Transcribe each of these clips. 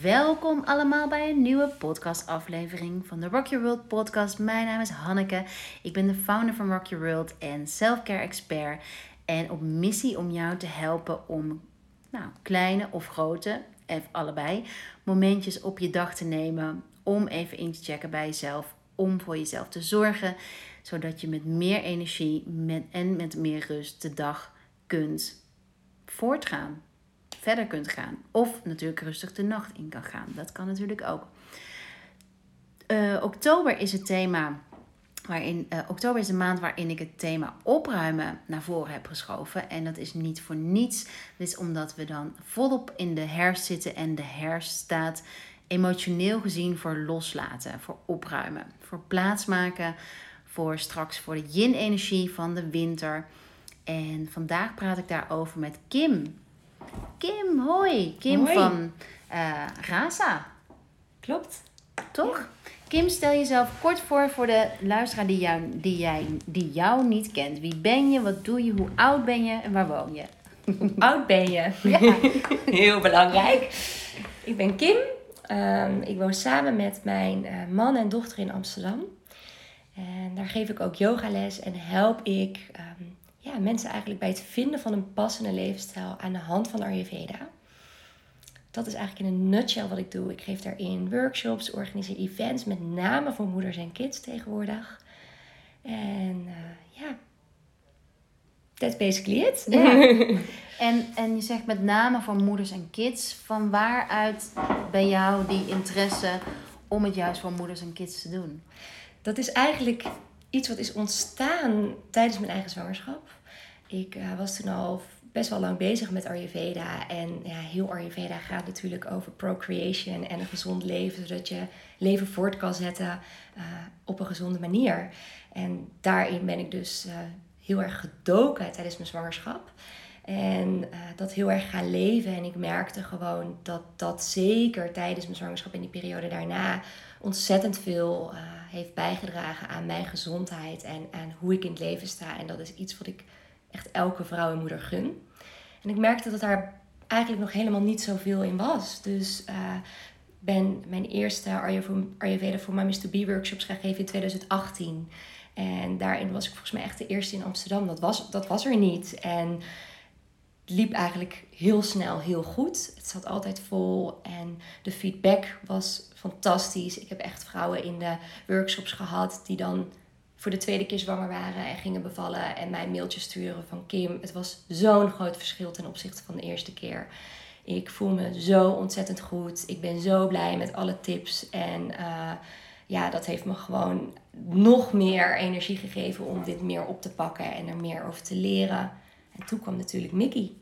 Welkom allemaal bij een nieuwe podcastaflevering van de Rock Your World podcast. Mijn naam is Hanneke. Ik ben de founder van Rock Your World en selfcare expert. En op missie om jou te helpen om nou, kleine of grote, even allebei, momentjes op je dag te nemen. Om even in te checken bij jezelf. Om voor jezelf te zorgen. Zodat je met meer energie en met meer rust de dag kunt voortgaan verder kunt gaan. Of natuurlijk rustig de nacht in kan gaan. Dat kan natuurlijk ook. Uh, oktober is het thema. Waarin, uh, oktober is de maand waarin ik het thema opruimen naar voren heb geschoven. En dat is niet voor niets. Dit is omdat we dan volop in de herfst zitten. En de herfst staat emotioneel gezien voor loslaten, voor opruimen, voor plaatsmaken. Voor straks voor de yin-energie van de winter. En vandaag praat ik daarover met Kim. Kim, hoi. Kim van uh, Raza. Klopt. Toch? Kim, stel jezelf kort voor voor de luisteraar die jou, die, jij, die jou niet kent. Wie ben je, wat doe je, hoe oud ben je en waar woon je? Hoe oud ben je? Ja. Heel belangrijk. Ik ben Kim. Um, ik woon samen met mijn uh, man en dochter in Amsterdam. En daar geef ik ook yogales en help ik um, ja, mensen eigenlijk bij het vinden van een passende levensstijl aan de hand van Ayurveda. Dat is eigenlijk in een nutshell wat ik doe. Ik geef daarin workshops, organiseer events, met name voor moeders en kids tegenwoordig. En uh, ja, that's basically it. En, en je zegt met name voor moeders en kids. Van waaruit bij jou die interesse om het juist voor moeders en kids te doen? Dat is eigenlijk iets wat is ontstaan tijdens mijn eigen zwangerschap. Ik uh, was toen al best wel lang bezig met Ayurveda. En ja, heel Ayurveda gaat natuurlijk over procreation en een gezond leven, zodat je leven voort kan zetten uh, op een gezonde manier. En daarin ben ik dus uh, heel erg gedoken tijdens mijn zwangerschap. En dat heel erg gaan leven. En ik merkte gewoon dat dat zeker tijdens mijn zwangerschap en die periode daarna ontzettend veel heeft bijgedragen aan mijn gezondheid en aan hoe ik in het leven sta. En dat is iets wat ik echt elke vrouw en moeder gun. En ik merkte dat daar eigenlijk nog helemaal niet zoveel in was. Dus uh, ben mijn eerste Ayurveda for Mommy's to Be workshops gaan geven in 2018. En daarin was ik volgens mij echt de eerste in Amsterdam. Dat was, dat was er niet. En het liep eigenlijk heel snel heel goed. Het zat altijd vol en de feedback was fantastisch. Ik heb echt vrouwen in de workshops gehad die dan voor de tweede keer zwanger waren en gingen bevallen en mij mailtjes sturen van Kim. Het was zo'n groot verschil ten opzichte van de eerste keer. Ik voel me zo ontzettend goed. Ik ben zo blij met alle tips. En uh, ja, dat heeft me gewoon nog meer energie gegeven om dit meer op te pakken en er meer over te leren. En toen kwam natuurlijk Mickey.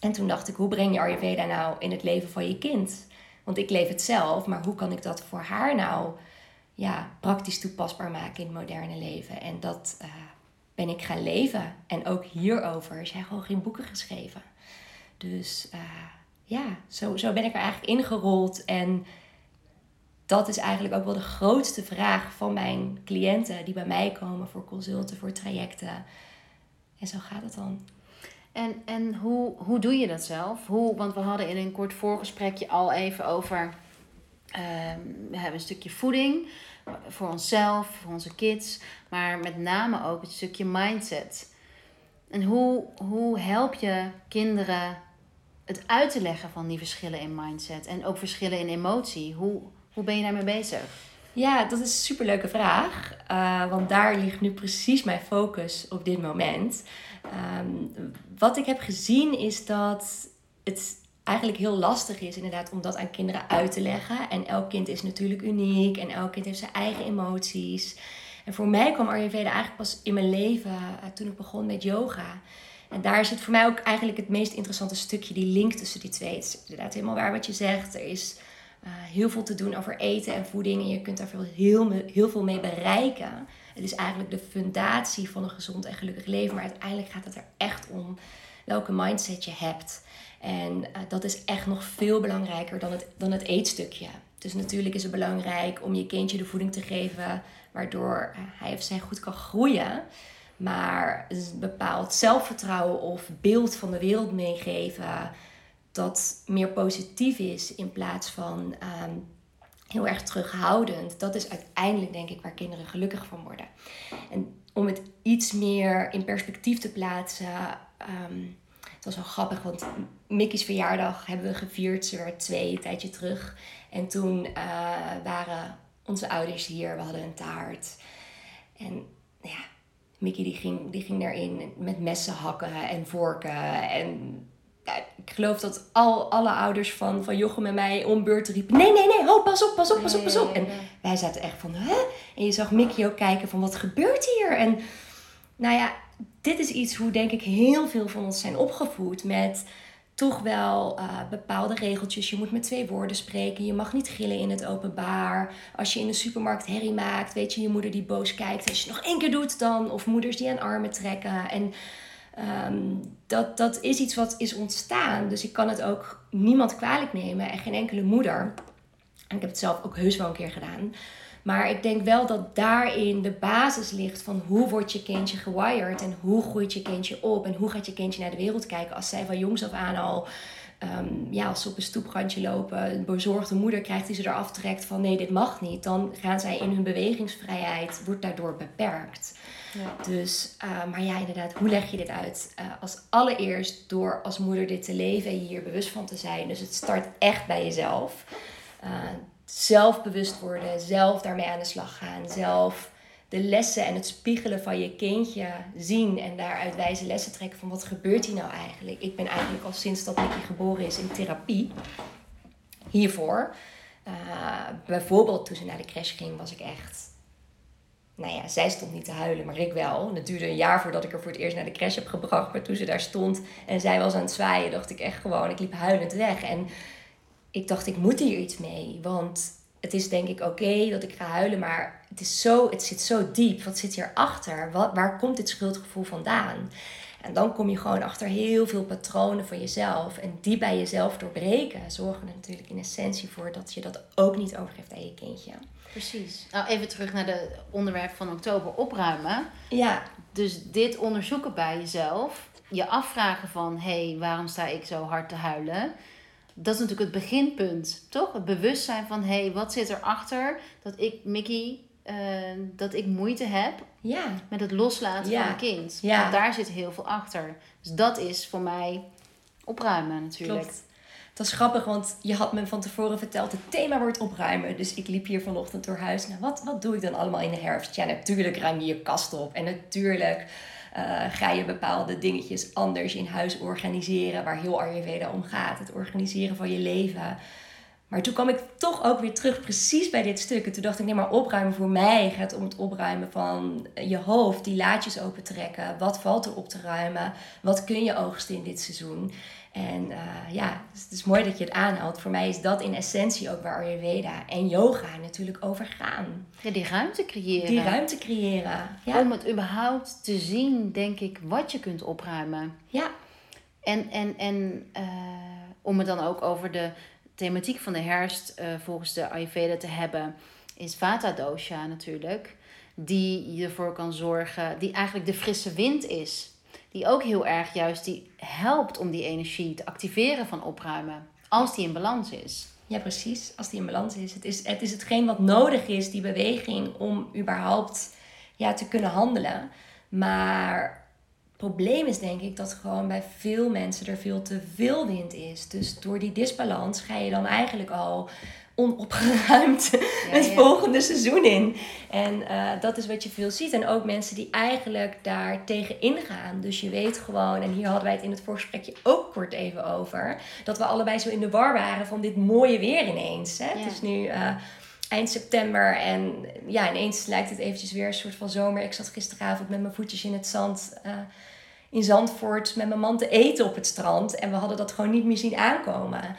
En toen dacht ik, hoe breng je Ayurveda nou in het leven van je kind? Want ik leef het zelf, maar hoe kan ik dat voor haar nou ja, praktisch toepasbaar maken in het moderne leven. En dat uh, ben ik gaan leven. En ook hierover zijn gewoon geen boeken geschreven. Dus uh, ja, zo, zo ben ik er eigenlijk ingerold. En dat is eigenlijk ook wel de grootste vraag van mijn cliënten die bij mij komen voor consulten, voor trajecten. En zo gaat het dan. En, en hoe, hoe doe je dat zelf? Hoe, want we hadden in een kort voorgesprekje al even over we hebben een stukje voeding voor onszelf, voor onze kids, maar met name ook het stukje mindset. En hoe, hoe help je kinderen het uit te leggen van die verschillen in mindset en ook verschillen in emotie? Hoe, hoe ben je daarmee bezig? Ja, dat is een superleuke vraag. Uh, want daar ligt nu precies mijn focus op dit moment. Um, wat ik heb gezien is dat het eigenlijk heel lastig is inderdaad om dat aan kinderen uit te leggen. En elk kind is natuurlijk uniek en elk kind heeft zijn eigen emoties. En voor mij kwam Ayurveda eigenlijk pas in mijn leven uh, toen ik begon met yoga. En daar zit voor mij ook eigenlijk het meest interessante stukje, die link tussen die twee. Het is inderdaad helemaal waar wat je zegt. Er is uh, heel veel te doen over eten en voeding en je kunt daar veel, heel, heel veel mee bereiken. Het is eigenlijk de fundatie van een gezond en gelukkig leven. Maar uiteindelijk gaat het er echt om welke mindset je hebt. En uh, dat is echt nog veel belangrijker dan het, dan het eetstukje. Dus natuurlijk is het belangrijk om je kindje de voeding te geven waardoor uh, hij of zij goed kan groeien. Maar een bepaald zelfvertrouwen of beeld van de wereld meegeven, dat meer positief is in plaats van ehm, heel erg terughoudend. Dat is uiteindelijk denk ik waar kinderen gelukkig van worden. En om het iets meer in perspectief te plaatsen. Ehm, het was wel grappig, want Mickey's verjaardag hebben we gevierd. Ze werd twee, een tijdje terug. En toen uh, waren onze ouders hier. We hadden een taart. En ja, Mickey die ging, die ging daarin met messen hakken en vorken. En ja, ik geloof dat al, alle ouders van, van Jochem en mij om beurt riepen... Nee, nee, nee, ho, pas op, pas op, pas op, pas op. En wij zaten echt van, hè? En je zag Mickey ook kijken van, wat gebeurt hier? En nou ja, dit is iets hoe denk ik heel veel van ons zijn opgevoed met toch wel uh, bepaalde regeltjes. Je moet met twee woorden spreken. Je mag niet gillen in het openbaar. Als je in de supermarkt herrie maakt, weet je, je moeder die boos kijkt. Als je het nog één keer doet dan. Of moeders die aan armen trekken. En um, dat, dat is iets wat is ontstaan. Dus ik kan het ook niemand kwalijk nemen. En geen enkele moeder. En ik heb het zelf ook heus wel een keer gedaan. Maar ik denk wel dat daarin de basis ligt van hoe wordt je kindje gewired en hoe groeit je kindje op en hoe gaat je kindje naar de wereld kijken als zij van jongs af aan al, um, ja, als ze op een stoeprandje lopen, een bezorgde moeder krijgt die ze eraf trekt van nee, dit mag niet, dan gaan zij in hun bewegingsvrijheid, wordt daardoor beperkt. Ja. Dus, uh, maar ja, inderdaad, hoe leg je dit uit? Uh, als allereerst door als moeder dit te leven en je hier bewust van te zijn. Dus het start echt bij jezelf. Uh, zelf bewust worden, zelf daarmee aan de slag gaan, zelf de lessen en het spiegelen van je kindje zien en daaruit wijze lessen trekken van wat gebeurt hier nou eigenlijk. Ik ben eigenlijk al sinds dat Nicky geboren is in therapie hiervoor. Uh, bijvoorbeeld toen ze naar de crash ging was ik echt nou ja, zij stond niet te huilen, maar ik wel. Het duurde een jaar voordat ik er voor het eerst naar de crash heb gebracht. Maar toen ze daar stond en zij was aan het zwaaien, dacht ik echt gewoon, ik liep huilend weg. En ik dacht, ik moet hier iets mee. Want het is denk ik oké dat ik ga huilen, maar het, is zo, het zit zo diep. Wat zit hierachter? Wat, waar komt dit schuldgevoel vandaan? En dan kom je gewoon achter heel veel patronen van jezelf. En die bij jezelf doorbreken zorgen er natuurlijk in essentie voor dat je dat ook niet overgeeft aan je kindje. Precies. Nou, even terug naar het onderwerp van oktober opruimen. Ja. Dus dit onderzoeken bij jezelf. Je afvragen van, hé, hey, waarom sta ik zo hard te huilen? Dat is natuurlijk het beginpunt, toch? Het bewustzijn van, hé, hey, wat zit erachter dat ik, Mickey, uh, dat ik moeite heb ja. met het loslaten van een kind. Ja. Want daar zit heel veel achter. Dus dat is voor mij opruimen natuurlijk. Klopt. Dat is grappig, want je had me van tevoren verteld, het thema wordt opruimen. Dus ik liep hier vanochtend door huis. Nou, wat, wat doe ik dan allemaal in de herfst? Ja, natuurlijk ruim je je kast op. En natuurlijk uh, ga je bepaalde dingetjes anders in huis organiseren, waar heel Ayurveda om gaat. Het organiseren van je leven. Maar toen kwam ik toch ook weer terug precies bij dit stuk. En toen dacht ik, nee, maar opruimen voor mij gaat om het opruimen van je hoofd, die laadjes opentrekken. Wat valt er op te ruimen? Wat kun je oogsten in dit seizoen? En uh, ja, dus het is mooi dat je het aanhaalt. Voor mij is dat in essentie ook waar Ayurveda en yoga natuurlijk over gaan. Ja, die ruimte creëren. Die ruimte creëren, ja. Om het überhaupt te zien, denk ik, wat je kunt opruimen. Ja. En, en, en uh, om het dan ook over de thematiek van de herfst uh, volgens de Ayurveda te hebben, is Vata dosha natuurlijk. Die ervoor kan zorgen, die eigenlijk de frisse wind is die ook heel erg juist die helpt om die energie te activeren van opruimen. Als die in balans is. Ja, precies. Als die in balans is. Het is, het is hetgeen wat nodig is, die beweging, om überhaupt ja, te kunnen handelen. Maar probleem is denk ik dat gewoon bij veel mensen er veel te veel wind is. Dus door die disbalans ga je dan eigenlijk al onopgeruimd ja, het volgende seizoen in. En uh, dat is wat je veel ziet. En ook mensen die eigenlijk daar tegen ingaan. Dus je weet gewoon, en hier hadden wij het in het voorgesprekje ook kort even over, dat we allebei zo in de war waren van dit mooie weer ineens. Hè? Het is nu. Uh, eind september en ja, ineens lijkt het eventjes weer een soort van zomer. Ik zat gisteravond met mijn voetjes in het zand uh, in Zandvoort met mijn man te eten op het strand. En we hadden dat gewoon niet meer zien aankomen.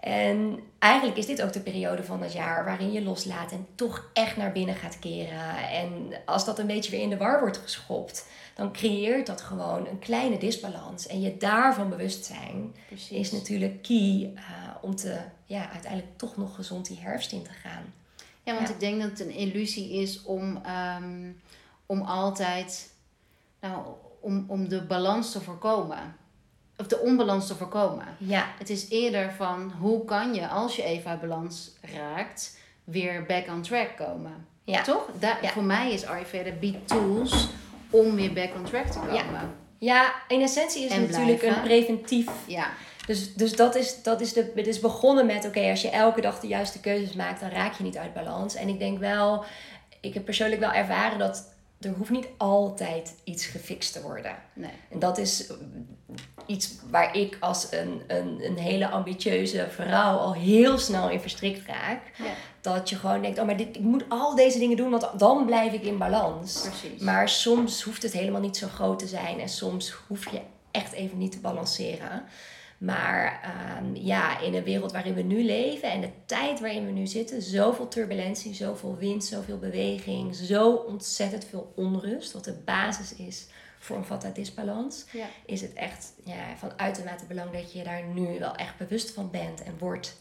En eigenlijk is dit ook de periode van het jaar waarin je loslaat en toch echt naar binnen gaat keren. En als dat een beetje weer in de war wordt geschopt, dan creëert dat gewoon een kleine disbalans. En je daarvan bewust zijn is natuurlijk key uh, om te, ja, uiteindelijk toch nog gezond die herfst in te gaan. Ja, want ik denk dat het een illusie is om, um, om altijd, nou, om, om de balans te voorkomen. Of de onbalans te voorkomen. Ja, Het is eerder van hoe kan je, als je even uit balans raakt, weer back on track komen. ja. Toch? Daar, Ja. Voor mij is Ayurveda biedt tools om weer back on track te komen. Ja, in essentie is En het natuurlijk een preventief. Ja, Dus, dus dat is, dat is de, het is begonnen met, oké, als je elke dag de juiste keuzes maakt, dan raak je niet uit balans. En ik denk wel, ik heb persoonlijk wel ervaren dat er hoeft niet altijd iets gefixt te worden. nee. En dat is eh, iets waar ik als een, een, een hele ambitieuze vrouw al heel snel in verstrikt raak. Ja, Dat je gewoon denkt, oh maar dit, ik moet al deze dingen doen, want dan blijf ik in balans. precies. Maar soms hoeft het helemaal niet zo groot te zijn. En soms hoef je echt even niet te balanceren. Maar ehm, ja, in een wereld waarin we nu leven en de tijd waarin we nu zitten, zoveel turbulentie, zoveel wind, zoveel beweging, zo ontzettend veel onrust, wat de basis is voor een vata disbalans, ja. is het echt ja, van uitermate belang dat je daar nu wel echt bewust van bent en wordt.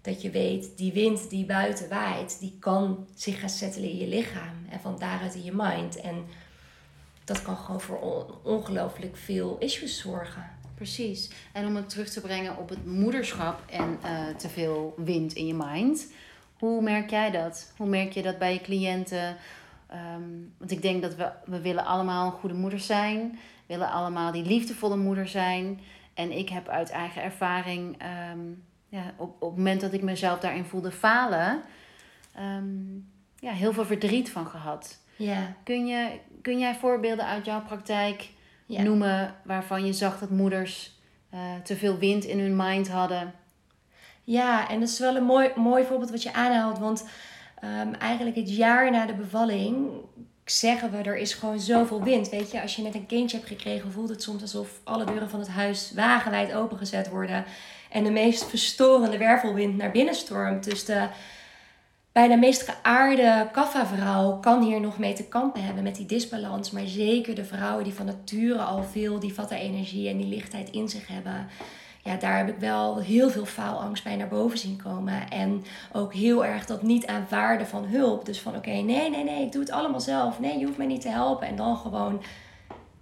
Dat je weet, die wind die buiten waait, die kan zich gaan settelen in je lichaam en van daaruit in je mind. En dat kan gewoon voor on- ongelooflijk veel issues zorgen. Precies. En om het terug te brengen op het moederschap en eh, te veel wind in je mind. Hoe merk jij dat? Hoe merk je dat bij je cliënten? Ehm, want ik denk dat we, we willen allemaal een goede moeder zijn. We willen allemaal die liefdevolle moeder zijn. En ik heb uit eigen ervaring, ehm, ja, op, op het moment dat ik mezelf daarin voelde falen, ehm, ja, heel veel verdriet van gehad. Ja, Kun, je, kun jij voorbeelden uit jouw praktijk ja. noemen waarvan je zag dat moeders eh, te veel wind in hun mind hadden. Ja, en dat is wel een mooi, mooi voorbeeld wat je aanhaalt. Want ehm, eigenlijk het jaar na de bevalling zeggen we, er is gewoon zoveel wind. Weet je, als je net een kindje hebt gekregen, voelt het soms alsof alle deuren van het huis wagenwijd opengezet worden. En de meest verstorende wervelwind naar binnen stormt. Dus de bijna meest geaarde kaffa-vrouw kan hier nog mee te kampen hebben met die disbalans. Maar zeker de vrouwen die van nature al veel die vata-energie en die lichtheid in zich hebben ja, daar heb ik wel heel veel faalangst bij naar boven zien komen. En ook heel erg dat niet aanvaarden van hulp. Dus van oké, nee, nee, nee, ik doe het allemaal zelf. Nee, je hoeft mij niet te helpen. En dan gewoon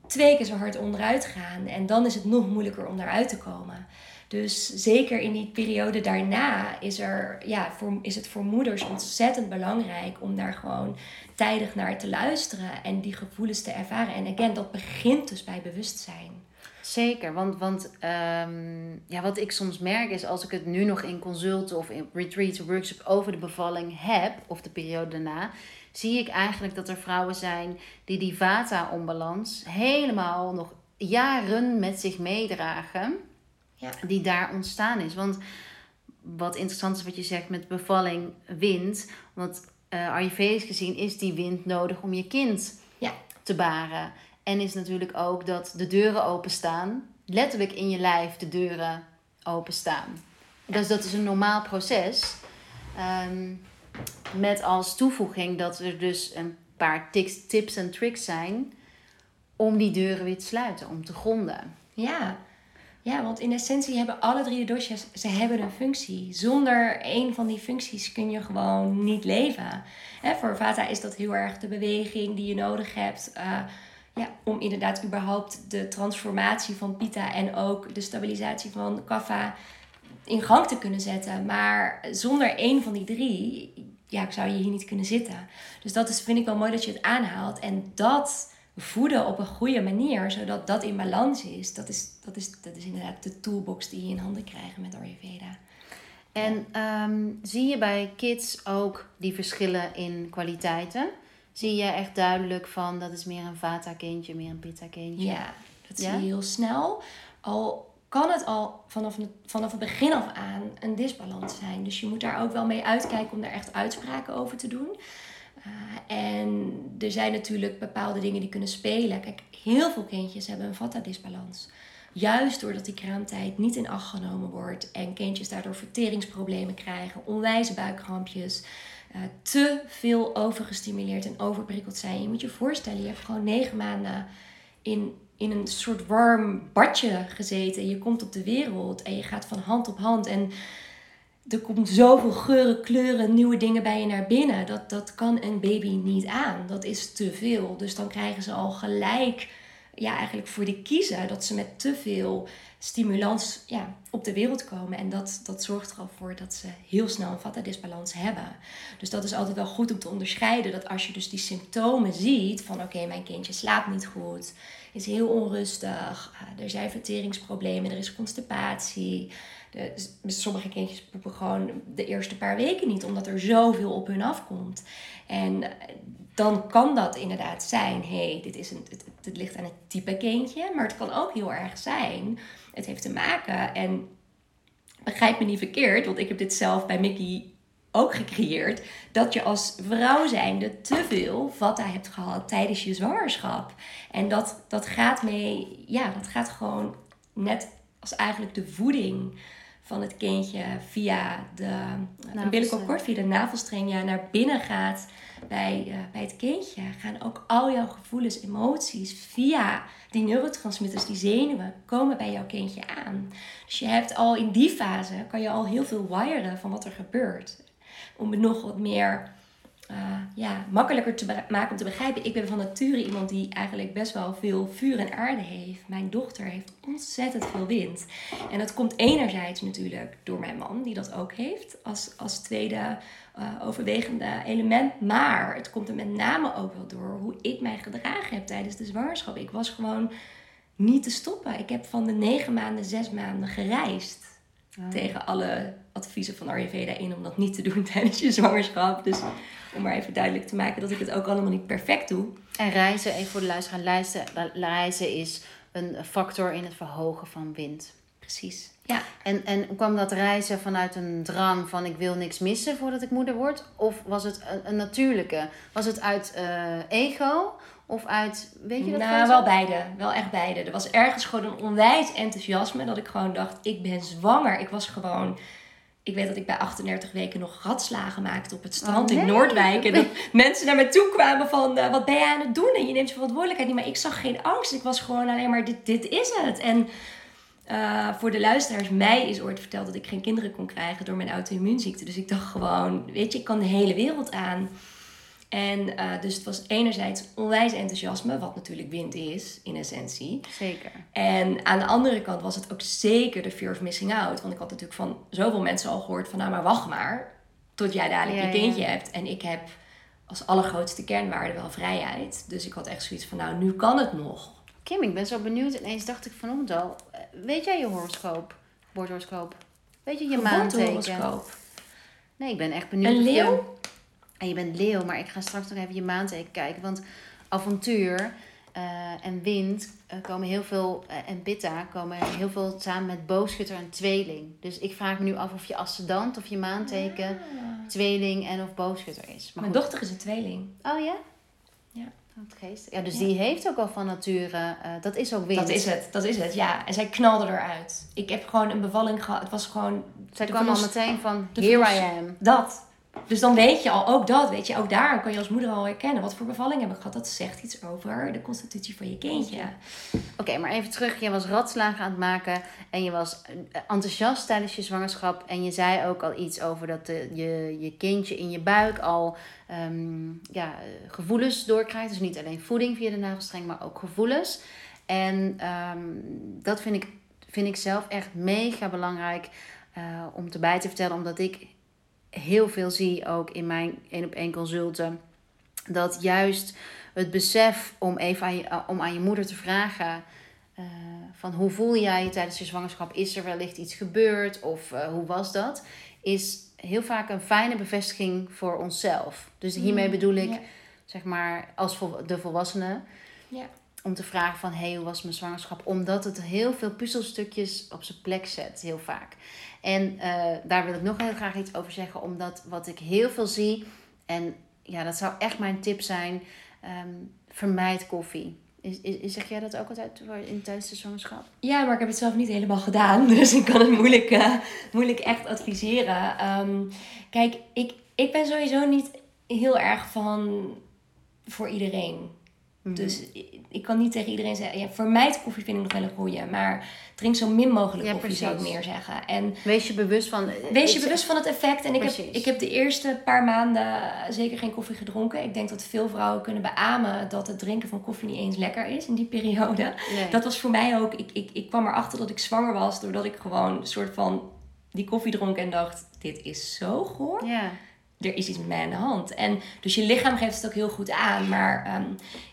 twee keer zo hard onderuit gaan. En dan is het nog moeilijker om daaruit te komen. Dus zeker in die periode daarna is, er, ja, voor, is het voor moeders ontzettend belangrijk om daar gewoon tijdig naar te luisteren en die gevoelens te ervaren. En again, dat begint dus bij bewustzijn. Zeker, want, want ehm, ja, wat ik soms merk is als ik het nu nog in consulten of in retreats, workshop over de bevalling heb, of de periode daarna, zie ik eigenlijk dat er vrouwen zijn die die vata-onbalans helemaal nog jaren met zich meedragen, Ja. die daar ontstaan is. Want wat interessant is wat je zegt met bevalling, wind, want eh Ayurvedisch gezien is die wind nodig om je kind Ja. te baren. En is natuurlijk ook dat de deuren openstaan. Letterlijk in je lijf de deuren openstaan. Dus dat is een normaal proces. Ehm, met als toevoeging dat er dus een paar tics, tips en tricks zijn om die deuren weer te sluiten, om te gronden. Ja. Ja, want in essentie hebben alle drie de doshas, ze hebben een functie. Zonder één van die functies kun je gewoon niet leven. Hè, voor Vata is dat heel erg de beweging die je nodig hebt. eh, ja, om inderdaad überhaupt de transformatie van Pitta en ook de stabilisatie van Kapha in gang te kunnen zetten. Maar zonder één van die drie ja, zou je hier niet kunnen zitten. Dus dat is, vind ik wel mooi dat je het aanhaalt. En dat voeden op een goede manier, zodat dat in balans is. Dat is, dat is, dat is inderdaad de toolbox die je in handen krijgt met Ayurveda. En ehm, zie je bij kids ook die verschillen in kwaliteiten? Zie je echt duidelijk van dat is meer een vata-kindje, meer een pitta-kindje? Ja, dat zie je heel snel. Al kan het al vanaf het, vanaf het begin af aan een disbalans zijn. Dus je moet daar ook wel mee uitkijken om daar echt uitspraken over te doen. En er zijn natuurlijk bepaalde dingen die kunnen spelen. Kijk, heel veel kindjes hebben een vata-disbalans. Juist doordat die kraamtijd niet in acht genomen wordt en kindjes daardoor verteringsproblemen krijgen, onwijze buikkrampjes, uh, te veel overgestimuleerd en overprikkeld zijn. Je moet je voorstellen, je hebt gewoon negen maanden in, in een soort warm badje gezeten. Je komt op de wereld en je gaat van hand op hand. En er komt zoveel geuren, kleuren, nieuwe dingen bij je naar binnen. Dat, dat kan een baby niet aan. Dat is te veel. Dus dan krijgen ze al gelijk ja, eigenlijk voor die kiezen dat ze met te veel stimulans ja, op de wereld komen. En dat, dat zorgt er al voor dat ze heel snel een vata-disbalans hebben. Dus dat is altijd wel goed om te onderscheiden. Dat als je dus die symptomen ziet van oké, mijn kindje slaapt niet goed, is heel onrustig, eh, er zijn verteringsproblemen, er is constipatie. De, sommige kindjes poepen gewoon de eerste paar weken niet, omdat er zoveel op hun afkomt. En eh, dan kan dat inderdaad zijn, hé, hey, dit is een, het, het ligt aan het type kindje. Maar het kan ook heel erg zijn, het heeft te maken, en begrijp me niet verkeerd, want ik heb dit zelf bij Mickey ook gecreëerd, dat je als vrouw zijnde te veel vata hebt gehad tijdens je zwangerschap. En dat, dat gaat mee, ja, dat gaat gewoon net als eigenlijk de voeding van het kindje via de umbilical cord, via de navelstreng, ja, naar binnen gaat bij, uh, bij het kindje, gaan ook al jouw gevoelens, emoties via die neurotransmitters, die zenuwen, komen bij jouw kindje aan. Dus je hebt al in die fase, kan je al heel veel wiren van wat er gebeurt. Om het nog wat meer uh, ja, makkelijker te maken om te begrijpen. Ik ben van nature iemand die eigenlijk best wel veel vuur en aarde heeft. Mijn dochter heeft ontzettend veel wind. En dat komt enerzijds natuurlijk door mijn man, die dat ook heeft als, als tweede uh, overwegende element. Maar het komt er met name ook wel door hoe ik mij gedragen heb tijdens de zwangerschap. Ik was gewoon niet te stoppen. Ik heb van de negen maanden, zes maanden gereisd. Oh. Tegen alle adviezen van Ayurveda in om dat niet te doen tijdens je zwangerschap. Dus om maar even duidelijk te maken dat ik het ook allemaal niet perfect doe. En reizen, even voor de luisteraar, reizen is een factor in het verhogen van wind. Precies. Ja. En, en kwam dat reizen vanuit een drang van ik wil niks missen voordat ik moeder word? Of was het een, een natuurlijke? Was het uit uh, ego? Of uit, weet je dat? Nou, wel beide. Wel echt beide. Er was ergens gewoon een onwijs enthousiasme dat ik gewoon dacht, ik ben zwanger. Ik was gewoon ik weet dat ik bij 38 weken nog ratslagen maakte op het strand oh, in Noordwijk. En dat mensen naar me toe kwamen van, uh, wat ben je aan het doen? En je neemt je verantwoordelijkheid niet. Maar ik zag geen angst. Ik was gewoon alleen maar, dit, dit is het. En uh, voor de luisteraars, mij is ooit verteld dat ik geen kinderen kon krijgen door mijn auto-immuunziekte. Dus ik dacht gewoon, weet je, ik kan de hele wereld aan. En uh, dus het was enerzijds onwijs enthousiasme, wat natuurlijk wind is in essentie. Zeker. En aan de andere kant was het ook zeker de fear of missing out. Want ik had natuurlijk van zoveel mensen al gehoord van nou maar wacht maar tot jij dadelijk ja, je kindje hebt. En ik heb als allergrootste kernwaarde wel vrijheid. Dus ik had echt zoiets van nou nu kan het nog. Kim, ik ben zo benieuwd. Ineens dacht ik vanochtend al, eh, weet jij je horoscoop? Woordhoroscoop? Weet je je maandteken? Nee, ik ben echt benieuwd. Een leeuw? En je bent leeuw, maar ik ga straks nog even je maanteken kijken. Want avontuur uh, en wind uh, komen heel veel, uh, en pitta komen heel veel samen met boogschutter en tweeling. Dus ik vraag me nu af of je ascendant of je maanteken ah. tweeling en of boogschutter is. Maar Mijn dochter is een tweeling. Oh ja? Ja. Geest. Ja, dus die heeft ook al van nature, dat is ook wind. Dat is het, dat is het, ja. En zij knalde eruit. Ik heb gewoon een bevalling gehad. Het was gewoon... Zij kwam al meteen van, here I am. Dat. Dus dan weet je al, ook dat, weet je, ook daar kan je als moeder al herkennen. Wat voor bevalling heb ik gehad? Dat zegt iets over de constitutie van je kindje. Oké, maar even terug. Je was ratslagen aan het maken en je was eh, enthousiast tijdens je zwangerschap. En je zei ook al iets over dat de, je, je kindje in je buik al um, ja, gevoelens doorkrijgt. Dus niet alleen voeding via de navelstreng, maar ook gevoelens. En um, dat vind ik, vind ik zelf echt mega belangrijk uh, om te bij te vertellen, omdat ik heel veel zie ook in mijn één op één consulten. Dat juist het besef om even aan je, eh, om aan je moeder te vragen. Uh, van hoe voel jij je tijdens je zwangerschap? Is er wellicht iets gebeurd? Of uh, hoe was dat? Is heel vaak een fijne bevestiging voor onszelf. Dus hiermee mm, bedoel ik, zeg maar, als de volwassene. Ja. Om te vragen van, hey, hoe was mijn zwangerschap? Omdat het heel veel puzzelstukjes op zijn plek zet, heel vaak. En uh, daar wil ik nog heel graag iets over zeggen, omdat wat ik heel veel zie, en ja, dat zou echt mijn tip zijn, um, vermijd koffie. Is, is, zeg jij dat ook altijd in, tijdens de zwangerschap? Ja, maar ik heb het zelf niet helemaal gedaan. Dus ik kan het moeilijk, uh, moeilijk echt adviseren. Um, kijk, ik, ik ben sowieso niet heel erg van voor iedereen Dus ik, ik kan niet tegen iedereen zeggen, ja, vermijd koffie vind ik nog wel een goeie. Maar drink zo min mogelijk Ja, koffie, zou ik meer zeggen. En Wees je bewust van... Wees je bewust van het effect. En ik heb, ik heb de eerste paar maanden zeker geen koffie gedronken. Ik denk dat veel vrouwen kunnen beamen dat het drinken van koffie niet eens lekker is in die periode. Nee. Dat was voor mij ook. Ik, ik, ik kwam erachter dat ik zwanger was doordat ik gewoon een soort van die koffie dronk en dacht: dit is zo goor. Ja. Er is iets met mij aan de hand. En dus je lichaam geeft het ook heel goed aan. Maar ehm,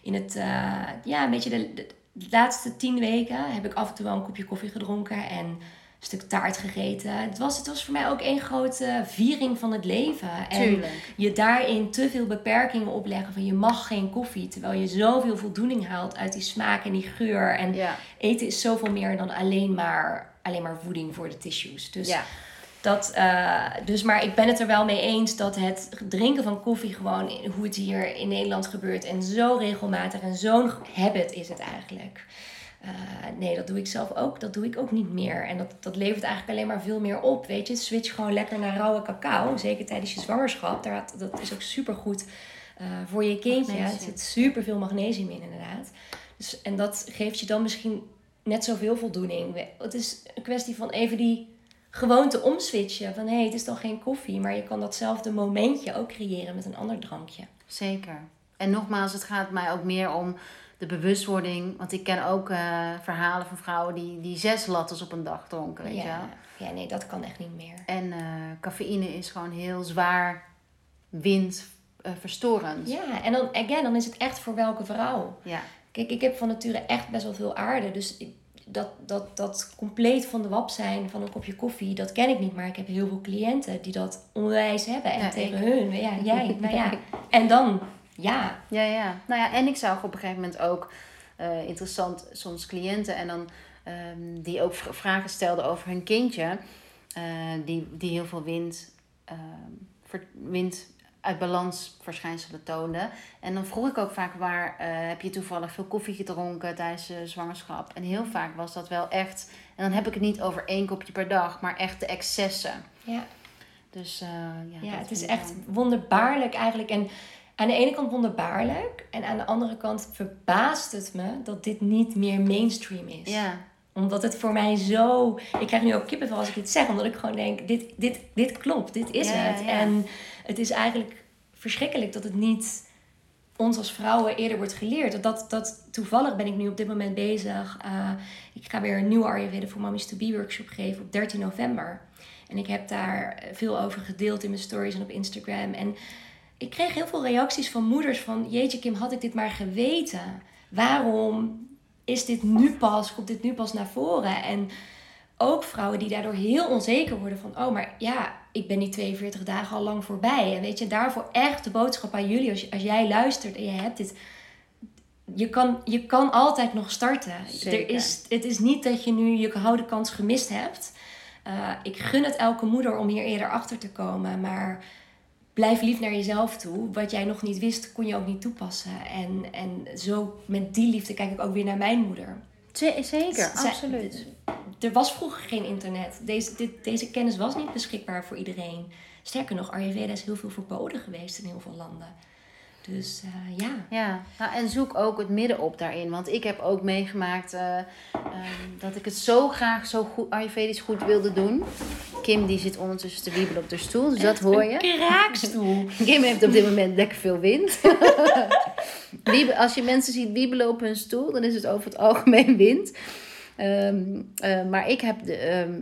in het, eh, ja, een beetje de, de, de laatste tien weken heb ik af en toe wel een kopje koffie gedronken en een stuk taart gegeten. Het was, het was voor mij ook één grote viering van het leven. En Tuurlijk. je daarin te veel beperkingen opleggen van je mag geen koffie. Terwijl je zoveel voldoening haalt uit die smaak en die geur. En Ja. eten is zoveel meer dan alleen maar, alleen maar voeding voor de tissues. Dus Ja. Dat, eh, dus, maar ik ben het er wel mee eens dat het drinken van koffie gewoon, hoe het hier in Nederland gebeurt, en zo regelmatig en zo'n habit is het eigenlijk. Eh, nee, dat doe ik zelf ook. Dat doe ik ook niet meer. En dat, dat levert eigenlijk alleen maar veel meer op. Weet je, switch gewoon lekker naar rauwe cacao. Zeker tijdens je zwangerschap. Daar, dat is ook supergoed eh voor je kindje. Magnesium. Er zit super veel magnesium in, inderdaad. Dus, en dat geeft je dan misschien net zoveel voldoening. Het is een kwestie van even die gewoonte omswitchen. Van hé, hey, het is dan geen koffie. Maar je kan datzelfde momentje ook creëren met een ander drankje. Zeker. En nogmaals, het gaat mij ook meer om de bewustwording. Want ik ken ook eh, verhalen van vrouwen die, die zes lattes op een dag dronken. Weet je wel? Ja, ja, nee, dat kan echt niet meer. En eh, cafeïne is gewoon heel zwaar windverstorend. Ja, en dan, again, dan is het echt voor welke vrouw. ja. Kijk, ik heb van nature echt best wel veel aarde. Dus ik- dat, dat, dat compleet van de wap zijn van een kopje koffie, dat ken ik niet. Maar ik heb heel veel cliënten die dat onwijs hebben. En Ja, tegen ik. hun, ja, jij, nou ja. En dan, ja, Ja, ja. Nou ja, en ik zag op een gegeven moment ook eh, interessant soms cliënten en dan ehm, die ook vragen stelden over hun kindje, eh, die, die heel veel wind, ver- wind uit balans verschijnselen toonde. En dan vroeg ik ook vaak waar eh, heb je toevallig veel koffie gedronken tijdens de zwangerschap? En heel vaak was dat wel echt, en dan heb ik het niet over één kopje per dag, maar echt de excessen. ja. Dus eh, ja, het is echt wonderbaarlijk eigenlijk. En aan de ene kant wonderbaarlijk. En aan de andere kant verbaast het me dat dit niet meer mainstream is. Ja, Omdat het voor mij zo... Ik krijg nu ook kippenvel als ik dit zeg. Omdat ik gewoon denk, dit, dit, dit klopt. Dit is Ja, het. ja. En het is eigenlijk verschrikkelijk dat het niet ons als vrouwen eerder wordt geleerd. Dat, dat, toevallig ben ik nu op dit moment bezig. eh, ik ga weer een nieuwe Ayurveda voor Mommy's to Be workshop geven op 13 november. En ik heb daar veel over gedeeld in mijn stories en op Instagram. En ik kreeg heel veel reacties van moeders van... Jeetje Kim, had ik dit maar geweten? Waarom is dit nu pas, komt dit nu pas naar voren? En ook vrouwen die daardoor heel onzeker worden van... Oh, maar ja, ik ben die 42 dagen al lang voorbij. En weet je, daarvoor echt de boodschap aan jullie. Als, jij luistert en je hebt dit... Je kan, je kan altijd nog starten. Zeker. Er is, het is niet dat je nu je gouden kans gemist hebt. Eh, ik gun het elke moeder om hier eerder achter te komen. Maar blijf lief naar jezelf toe. Wat jij nog niet wist, kon je ook niet toepassen. En, en zo met die liefde kijk ik ook weer naar mijn moeder. Ze- zeker, absoluut. Er was vroeger geen internet. Deze, dit, deze kennis was niet beschikbaar voor iedereen. Sterker nog, Ayurveda is heel veel verboden geweest in heel veel landen. Dus eh, ja. Ja, nou, en zoek ook het midden op daarin. Want ik heb ook meegemaakt eh, ehm, dat ik het zo graag zo goed, Ayurvedisch goed wilde doen. Kim die zit ondertussen te wiebelen op de stoel, dus dat hoor je. Kraakstoel. Kim heeft op dit moment lekker veel wind. Wiebe- Als je mensen ziet wiebelen op hun stoel, dan is het over het algemeen wind. Ehm, eh, maar ik heb de. ehm,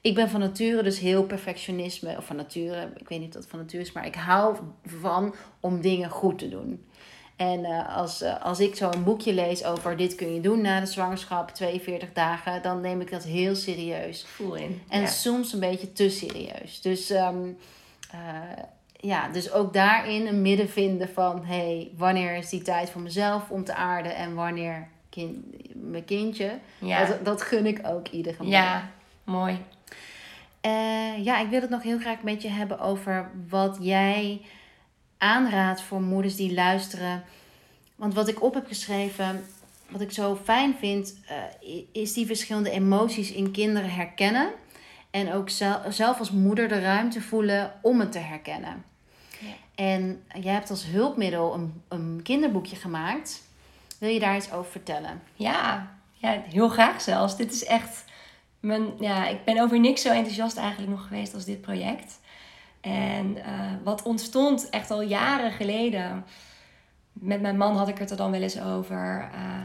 ik ben van nature dus heel perfectionisme. Of van nature, ik weet niet of dat van nature is, maar ik hou van om dingen goed te doen. En eh, als, eh, als ik zo een boekje lees over dit kun je doen na de zwangerschap, 42 dagen, dan neem ik dat heel serieus. Voel in. En ja. soms een beetje te serieus. Dus, ehm, eh, ja, dus ook daarin een midden vinden van... hey, wanneer is die tijd voor mezelf om te aarden... en wanneer kind, mijn kindje. Ja. Dat, dat gun ik ook iedere moeder. ja, mooi. Eh, ja, ik wil het nog heel graag met je hebben over wat jij aanraadt voor moeders die luisteren. Want wat ik op heb geschreven, wat ik zo fijn vind, eh, is die verschillende emoties in kinderen herkennen. En ook zel- zelf als moeder de ruimte voelen om het te herkennen. En jij hebt als hulpmiddel een, een kinderboekje gemaakt. Wil je daar iets over vertellen? Ja, ja heel graag zelfs. Dit is echt. Mijn, ja, ik ben over niks zo enthousiast eigenlijk nog geweest als dit project. En uh, wat ontstond echt al jaren geleden. Met mijn man had ik het er dan wel eens over. Uh,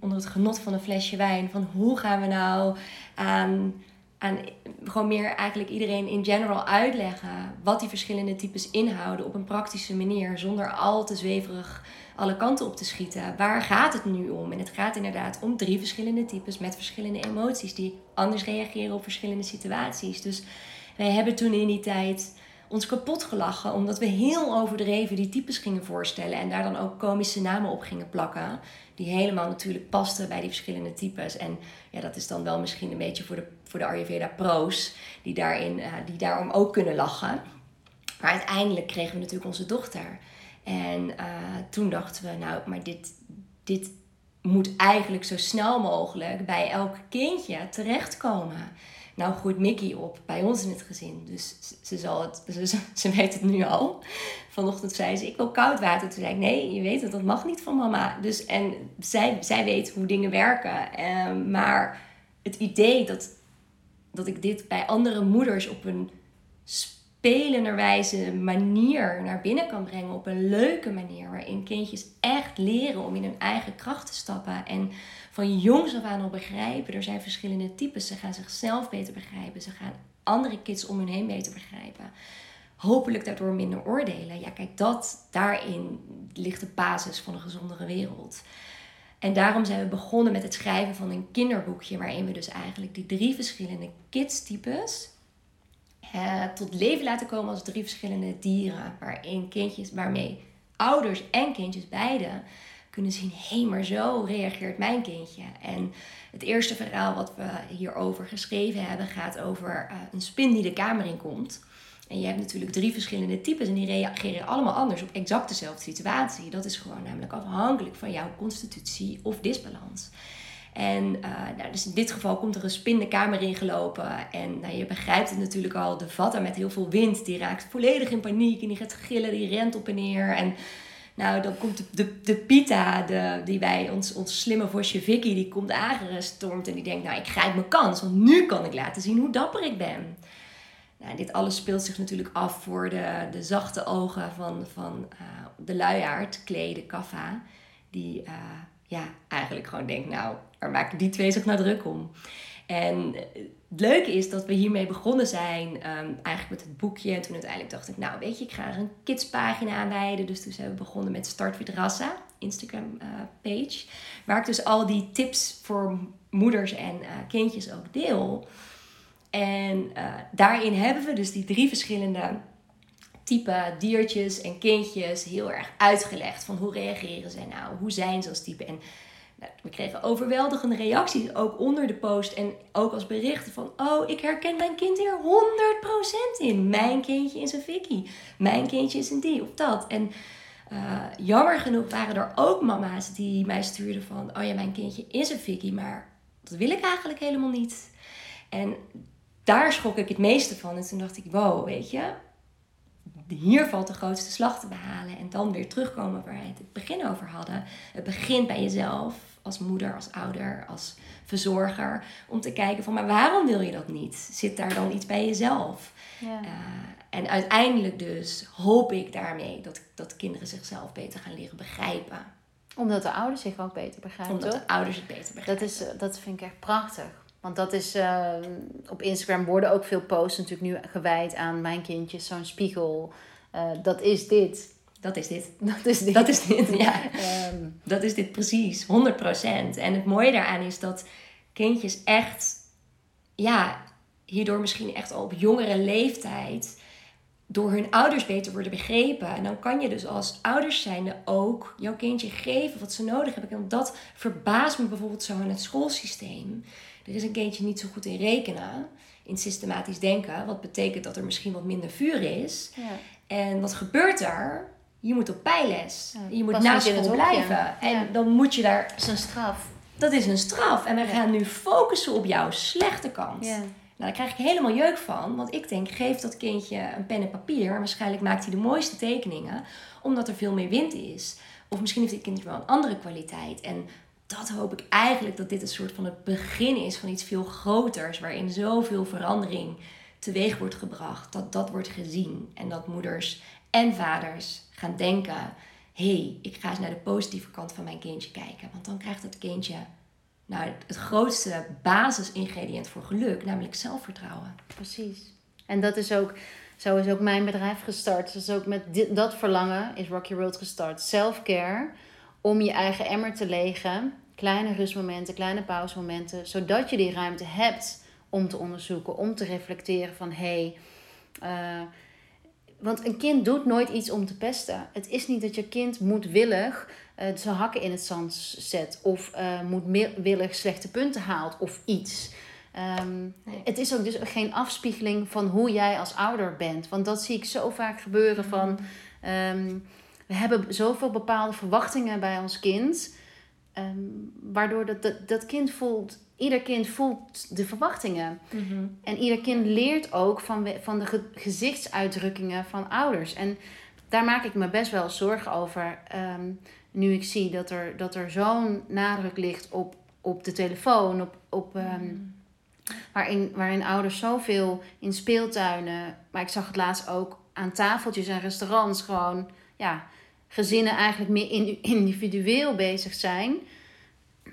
onder het genot van een flesje wijn. Van hoe gaan we nou aan, aan gewoon meer eigenlijk iedereen in general uitleggen. Wat die verschillende types inhouden op een praktische manier. Zonder al te zweverig alle kanten op te schieten. Waar gaat het nu om? En het gaat inderdaad om drie verschillende types met verschillende emoties. Die anders reageren op verschillende situaties. Dus wij hebben toen in die tijd ons kapot gelachen. Omdat we heel overdreven die types gingen voorstellen. En daar dan ook komische namen op gingen plakken. Die helemaal natuurlijk pasten bij die verschillende types. En ja, dat is dan wel misschien een beetje voor de, voor de Ayurveda pro's. Die, daarin, uh, die daarom ook kunnen lachen. Maar uiteindelijk kregen we natuurlijk onze dochter. En uh, toen dachten we, nou, maar dit, dit moet eigenlijk zo snel mogelijk bij elk kindje terechtkomen. Nou groeit Mickey op bij ons in het gezin. Dus ze, zal het, ze, ze weet het nu al. Vanochtend zei ze, ik wil koud water. Toen zei ik, nee, je weet het, dat mag niet van mama. Dus, en zij, zij weet hoe dingen werken. Uh, maar het idee dat, dat ik dit bij andere moeders op een spelenderwijze manier naar binnen kan brengen. Op een leuke manier. Waarin kindjes echt leren om in hun eigen kracht te stappen. En van jongs af aan al begrijpen. Er zijn verschillende types. Ze gaan zichzelf beter begrijpen. Ze gaan andere kids om hun heen beter begrijpen. Hopelijk daardoor minder oordelen. Ja, kijk, dat, daarin ligt de basis van een gezondere wereld. En daarom zijn we begonnen met het schrijven van een kinderboekje. Waarin we dus eigenlijk die drie verschillende kidstypes uh, tot leven laten komen als drie verschillende dieren. Waarin kindjes, waarmee ouders en kindjes beide kunnen zien: hé, maar zo reageert mijn kindje. En het eerste verhaal wat we hierover geschreven hebben gaat over uh, een spin die de kamer in komt. En je hebt natuurlijk drie verschillende types en die reageren allemaal anders op exact dezelfde situatie. Dat is gewoon namelijk afhankelijk van jouw constitutie of disbalans. En uh, nou, dus in dit geval komt er een spin de kamer ingelopen. En nou, je begrijpt het natuurlijk al. De vatta met heel veel wind, die raakt volledig in paniek. En die gaat gillen, die rent op en neer. En nou, dan komt de, de, Pita, de, die bij ons, ons slimme vosje Vicky, die komt aangestormd. En die denkt, nou, ik grijp mijn kans. Want nu kan ik laten zien hoe dapper ik ben. Nou, dit alles speelt zich natuurlijk af voor de, de zachte ogen van, van uh, de luiaard, Klee, Kaffa. Die... Uh, ja, eigenlijk gewoon denk, nou, waar maken die twee zich nou druk om? En het leuke is dat we hiermee begonnen zijn, um, eigenlijk met het boekje. En toen uiteindelijk dacht ik, nou weet je, ik ga er een kidspagina aanwijden. Dus toen zijn we begonnen met Start with Rassa, Instagram uh, page. Waar ik dus al die tips voor moeders en uh, kindjes ook deel. En uh, daarin hebben we dus die drie verschillende type diertjes en kindjes heel erg uitgelegd. Van hoe reageren zij nou? Hoe zijn ze als type? En we kregen overweldigende reacties ook onder de post. En ook als berichten van... Oh, ik herken mijn kind hier 100% in. Mijn kindje is een Vicky. Mijn kindje is een die of dat. En uh, jammer genoeg waren er ook mama's die mij stuurden van... Oh ja, mijn kindje is een Vicky. Maar dat wil ik eigenlijk helemaal niet. En daar schrok ik het meeste van. En toen dacht ik, wow, weet je hier valt de grootste slag te behalen. En dan weer terugkomen waar we het, het begin over hadden. Het begint bij jezelf, als moeder, als ouder, als verzorger. Om te kijken van, maar waarom wil je dat niet? Zit daar dan iets bij jezelf? Ja. Uh, en uiteindelijk dus hoop ik daarmee dat, dat kinderen zichzelf beter gaan leren begrijpen. Omdat de ouders zich ook beter begrijpen, Omdat de ouders het beter begrijpen. Dat, is, eh, dat vind ik echt prachtig. Want dat is, uh, op Instagram worden ook veel posts natuurlijk nu gewijd aan mijn kindje, zo'n spiegel. Uh, dat is dit. Dat is dit. Dat is dit. Dat is dit, ja. um. Dat is dit precies, 100%. En het mooie daaraan is dat kindjes echt, ja, hierdoor misschien echt al op jongere leeftijd door hun ouders beter worden begrepen. En dan kan je dus als ouders zijnde ook jouw kindje geven wat ze nodig hebben. En dat verbaast me bijvoorbeeld zo in het schoolsysteem. Er is een kindje niet zo goed in rekenen, in systematisch denken. Wat betekent dat er misschien wat minder vuur is. Ja. En wat gebeurt er? Je moet op bijles. Ja, je moet naast school blijven. En ja. dan moet je daar... Dat is een straf. Dat is een straf. En we gaan nu focussen op jouw slechte kant. Nou, daar krijg ik helemaal jeuk van. Want ik denk, geef dat kindje een pen en papier. Waarschijnlijk maakt hij de mooiste tekeningen. Omdat er veel meer wind is. Of misschien heeft dit kind wel een andere kwaliteit. En dat hoop ik eigenlijk dat dit een soort van het begin is van iets veel groters. Waarin zoveel verandering teweeg wordt gebracht. Dat dat wordt gezien. En dat moeders en vaders gaan denken: hey, ik ga eens naar de positieve kant van mijn kindje kijken. Want dan krijgt het kindje nou, het grootste basisingrediënt voor geluk, namelijk zelfvertrouwen. Precies. En dat is ook, zo is ook mijn bedrijf gestart. Dus ook met dit, dat verlangen is Rocky Road gestart. Self-care, om je eigen emmer te legen. Kleine rustmomenten, kleine pauzemomenten. Zodat je die ruimte hebt om te onderzoeken, om te reflecteren van... hé, hey, uh, want een kind doet nooit iets om te pesten. Het is niet dat je kind moedwillig uh, zijn hakken in het zand zet. Of uh, moedwillig slechte punten haalt of iets. Um, nee. Het is ook dus geen afspiegeling van hoe jij als ouder bent. Want dat zie ik zo vaak gebeuren van... Um, we hebben zoveel bepaalde verwachtingen bij ons kind... Um, waardoor dat, dat, dat kind voelt ieder kind voelt de verwachtingen. Mm -hmm. En ieder kind leert ook van, van de ge gezichtsuitdrukkingen van ouders. En daar maak ik me best wel zorgen over. Um, nu ik zie dat er, dat er zo'n nadruk ligt op, op de telefoon, op, op, um, mm. waarin, waarin ouders zoveel in speeltuinen, maar ik zag het laatst ook aan tafeltjes en restaurants gewoon, ja, gezinnen eigenlijk meer individueel bezig zijn.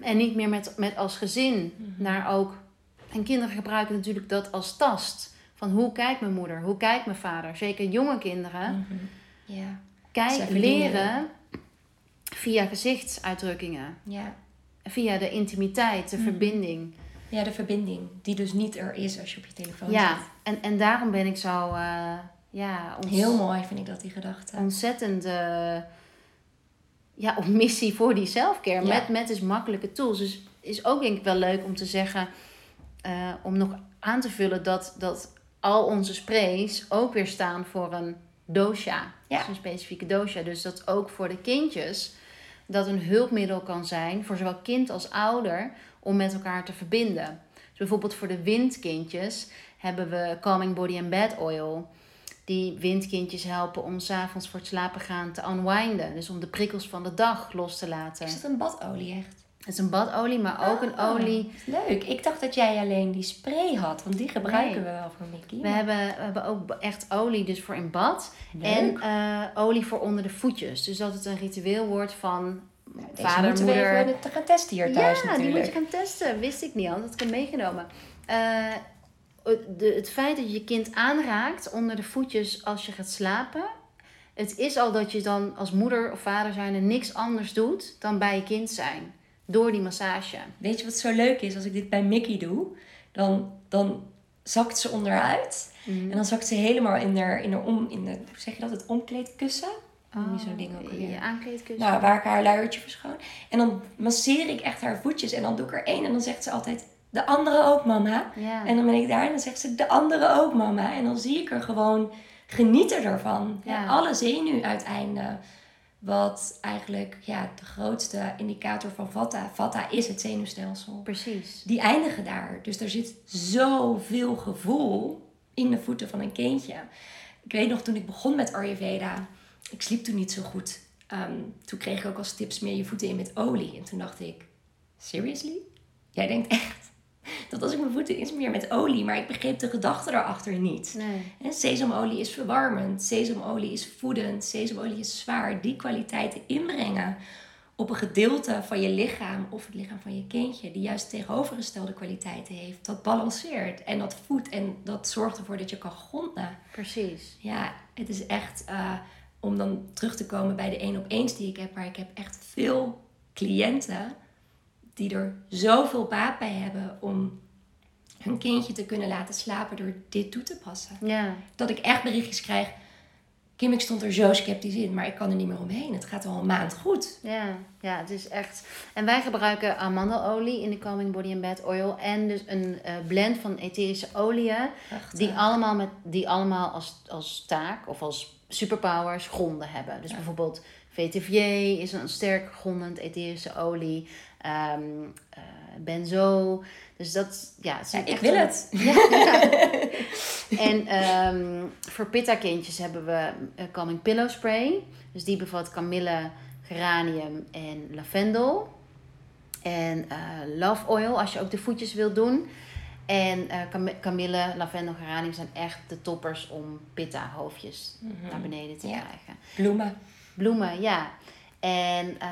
En niet meer met, met als gezin mm-hmm. naar ook. En kinderen gebruiken natuurlijk dat als tast. Van hoe kijkt mijn moeder, hoe kijkt mijn vader. Zeker jonge kinderen. Mm-hmm. Ja. Kijk, leren via gezichtsuitdrukkingen. Ja. Via de intimiteit, de Mm-hmm. verbinding. Ja, de verbinding. Die dus niet er is als je op je telefoon Ja, zit. en, en daarom ben ik zo... Uh, ja, Heel mooi vind ik dat, die gedachte. ontzettend... Uh, ja, op missie voor die selfcare. Ja. Met, met dus makkelijke tools. Dus is ook denk ik wel leuk om te zeggen... Uh, om nog aan te vullen dat, dat al onze sprays ook weer staan voor een dosha. Ja. Dus een specifieke dosha. Dus dat ook voor de kindjes dat een hulpmiddel kan zijn... voor zowel kind als ouder om met elkaar te verbinden. Dus bijvoorbeeld voor de windkindjes hebben we Calming Body and Bed Oil die windkindjes helpen om s'avonds voor het slapen gaan te unwinden. Dus om de prikkels van de dag los te laten. Is het een badolie echt? Het is een badolie, maar ook een Oh, olie. Leuk. Ik dacht dat jij alleen die spray had, want die gebruiken Nee. we wel voor Mickey. We hebben, we hebben ook echt olie dus voor in bad. Leuk. En eh, olie voor onder de voetjes. Dus dat het een ritueel wordt van Deze vader, moeten we moeder. even te gaan testen hier thuis ja, die natuurlijk. moet je gaan testen. Wist ik niet al. Dat had ik hem meegenomen. Eh, de, het feit dat je je kind aanraakt onder de voetjes als je gaat slapen. Het is al dat je dan als moeder of vader zijn niks anders doet dan bij je kind zijn. Door die massage. Weet je wat zo leuk is? Als ik dit bij Mickey doe, dan, dan zakt ze onderuit. En dan zakt ze helemaal in haar, in haar om, in de, hoe zeg je dat, het omkleedkussen. Noem je zo'n ding ook alweer? Je aankleedkussen. Nou, waar ik haar luiertje verschoon. En dan masseer ik echt haar voetjes. En dan doe ik er één. En dan zegt ze altijd, de andere ook mama. ja. En dan ben ik daar en dan zegt ze, de andere ook mama. En dan zie ik er gewoon genieten ervan. Ja. Alle zenuwuiteinden. Wat eigenlijk ja, de grootste indicator van Vata. Vata is het zenuwstelsel. Precies. Die eindigen daar. Dus er zit zoveel gevoel in de voeten van een kindje. Ik weet nog toen ik begon met Ayurveda. Ik sliep toen niet zo goed. Ehm, toen kreeg ik ook als tips meer je voeten in met olie. En toen dacht ik, seriously? Jij denkt echt dat als ik mijn voeten insmeer met olie, maar ik begreep de gedachte daarachter niet. Nee. En sesamolie is verwarmend, sesamolie is voedend, sesamolie is zwaar. Die kwaliteiten inbrengen op een gedeelte van je lichaam of het lichaam van je kindje, die juist tegenovergestelde kwaliteiten heeft, dat balanceert en dat voedt en dat zorgt ervoor dat je kan gronden. Precies. Ja, het is echt eh, om dan terug te komen bij de één op eens die ik heb, maar ik heb echt veel cliënten die er zoveel baat bij hebben om hun kindje te kunnen laten slapen door dit toe te passen. Ja. Dat ik echt berichtjes krijg. Kim, ik stond er zo sceptisch in, maar ik kan er niet meer omheen. Het gaat al een maand goed. Ja, ja, het is echt. En wij gebruiken amandelolie in de Calming Body and Bed Oil. En dus een eh, blend van etherische oliën. Die allemaal, met, die allemaal als, als taak of als superpowers gronden hebben. Dus Ja. bijvoorbeeld VTVJ is een sterk grondend etherische olie. Eh, benzo. Dus dat, ja, het ja, ik wil het. Ja, ja. En ehm, voor pitta kindjes hebben we eh, Calming Pillow Spray. Dus die bevat kamille, geranium en lavendel. En eh, love oil als je ook de voetjes wilt doen. En kam- kamille, lavendel, geranium zijn echt de toppers om pitta hoofdjes naar beneden te Ja. krijgen. Bloemen. Bloemen, ja. En eh,